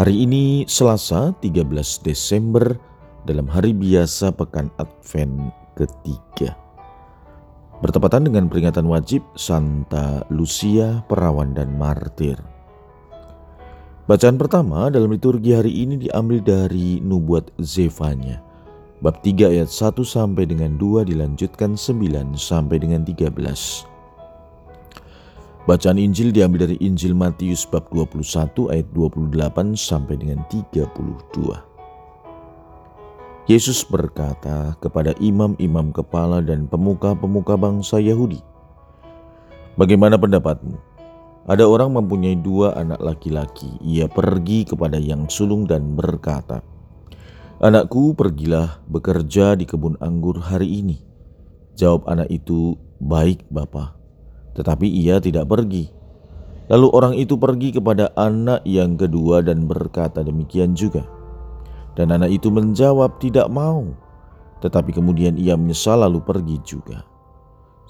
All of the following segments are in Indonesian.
Hari ini Selasa 13 Desember dalam hari biasa pekan Advent ketiga. Bertepatan dengan peringatan wajib Santa Lucia, perawan dan martir. Bacaan pertama dalam liturgi hari ini diambil dari Nubuat Zefanya. Bab 3 ayat 1 sampai dengan 2 dilanjutkan 9 sampai dengan 13. Bacaan Injil diambil dari Injil Matius bab 21 ayat 28 sampai dengan 32. Yesus berkata kepada imam-imam kepala dan pemuka-pemuka bangsa Yahudi, "Bagaimana pendapatmu? Ada orang mempunyai dua anak laki-laki. Ia pergi kepada yang sulung dan berkata, "Anakku, pergilah bekerja di kebun anggur hari ini." Jawab anak itu, "Baik, Bapa." Tetapi ia tidak pergi. Lalu orang itu pergi kepada anak yang kedua dan berkata demikian juga. Dan anak itu menjawab, "Tidak mau." Tetapi kemudian ia menyesal lalu pergi juga.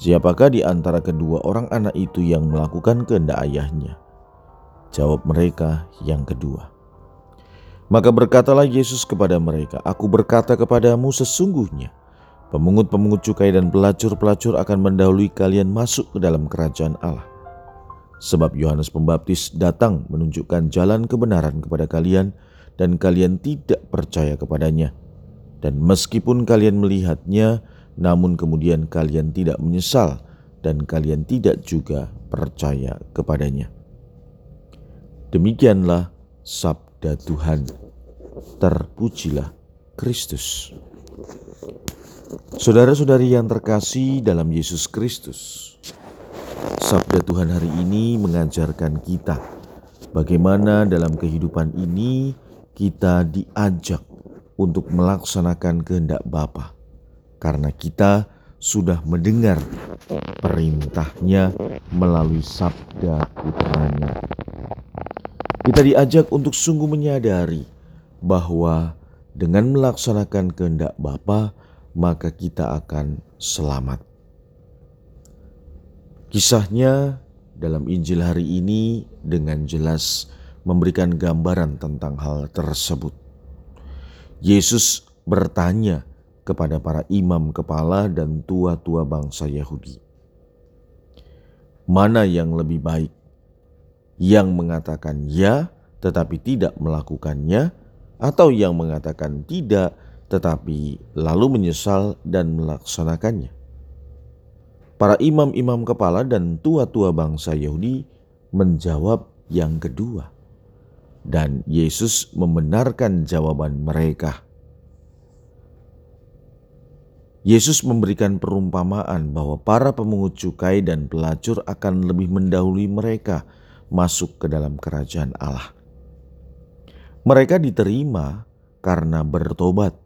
Siapakah di antara kedua orang anak itu yang melakukan kehendak ayahnya? Jawab mereka yang kedua. Maka berkatalah Yesus kepada mereka, Aku berkata kepadamu sesungguhnya, pemungut-pemungut cukai dan pelacur-pelacur akan mendahului kalian masuk ke dalam kerajaan Allah. Sebab Yohanes Pembaptis datang menunjukkan jalan kebenaran kepada kalian dan kalian tidak percaya kepadanya. Dan meskipun kalian melihatnya, namun kemudian kalian tidak menyesal dan kalian tidak juga percaya kepadanya. Demikianlah sabda Tuhan. Terpujilah Kristus. Saudara-saudari yang terkasih dalam Yesus Kristus, sabda Tuhan hari ini mengajarkan kita bagaimana dalam kehidupan ini kita diajak untuk melaksanakan kehendak Bapa karena kita sudah mendengar perintahnya melalui sabda putranya. Kita diajak untuk sungguh menyadari bahwa dengan melaksanakan kehendak Bapa, maka kita akan selamat. Kisahnya dalam Injil hari ini dengan jelas memberikan gambaran tentang hal tersebut. Yesus bertanya kepada para imam kepala dan tua-tua bangsa Yahudi. Mana yang lebih baik? Yang mengatakan ya tetapi tidak melakukannya atau yang mengatakan tidak tetapi lalu menyesal dan melaksanakannya? Para imam-imam kepala dan tua-tua bangsa Yahudi menjawab yang kedua. Dan Yesus membenarkan jawaban mereka. Yesus memberikan perumpamaan bahwa para pemungut cukai dan pelacur akan lebih mendahului mereka masuk ke dalam kerajaan Allah. Mereka diterima karena bertobat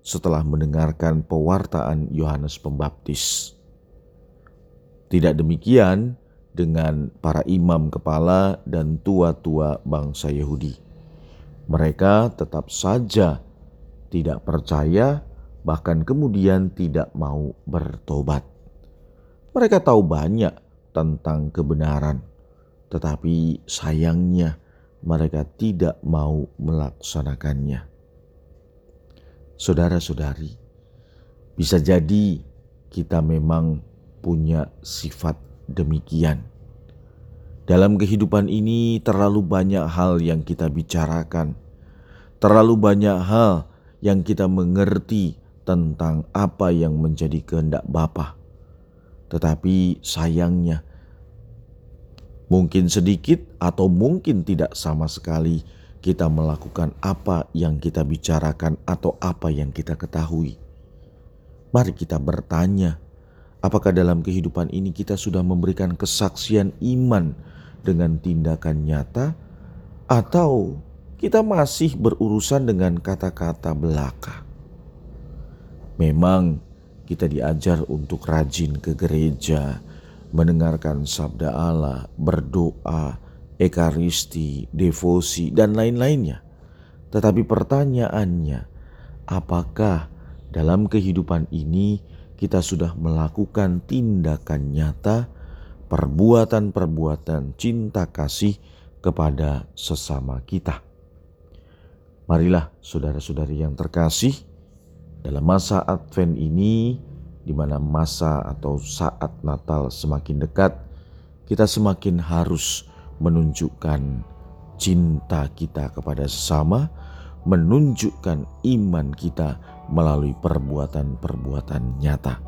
setelah mendengarkan pewartaan Yohanes Pembaptis. Tidak demikian dengan para imam kepala dan tua-tua bangsa Yahudi. Mereka tetap saja tidak percaya bahkan kemudian tidak mau bertobat. Mereka tahu banyak tentang kebenaran, tetapi sayangnya mereka tidak mau melaksanakannya. Saudara-saudari, bisa jadi kita memang punya sifat demikian. Dalam kehidupan ini, terlalu banyak hal yang kita bicarakan, terlalu banyak hal yang kita mengerti tentang apa yang menjadi kehendak Bapa. Tetapi sayangnya mungkin sedikit atau mungkin tidak sama sekali kita melakukan apa yang kita bicarakan atau apa yang kita ketahui. Mari kita bertanya, apakah dalam kehidupan ini kita sudah memberikan kesaksian iman dengan tindakan nyata atau kita masih berurusan dengan kata-kata belaka. Memang kita diajar untuk rajin ke gereja, mendengarkan sabda Allah, berdoa, ekaristi, devosi, dan lain-lainnya. Tetapi pertanyaannya, apakah dalam kehidupan ini kita sudah melakukan tindakan nyata, perbuatan-perbuatan cinta kasih kepada sesama kita? Marilah saudara-saudari yang terkasih, dalam masa Advent ini, di mana masa atau saat Natal semakin dekat, kita semakin harus menunjukkan cinta kita kepada sesama, menunjukkan iman kita melalui perbuatan-perbuatan nyata.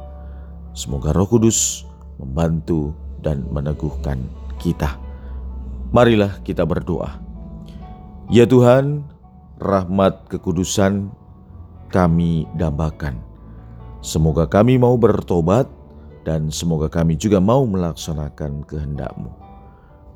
Semoga Roh Kudus membantu dan meneguhkan kita. Marilah kita berdoa. Ya Tuhan, rahmat kekudusan kami dambakan. Semoga kami mau bertobat dan semoga kami juga mau melaksanakan kehendak-Mu.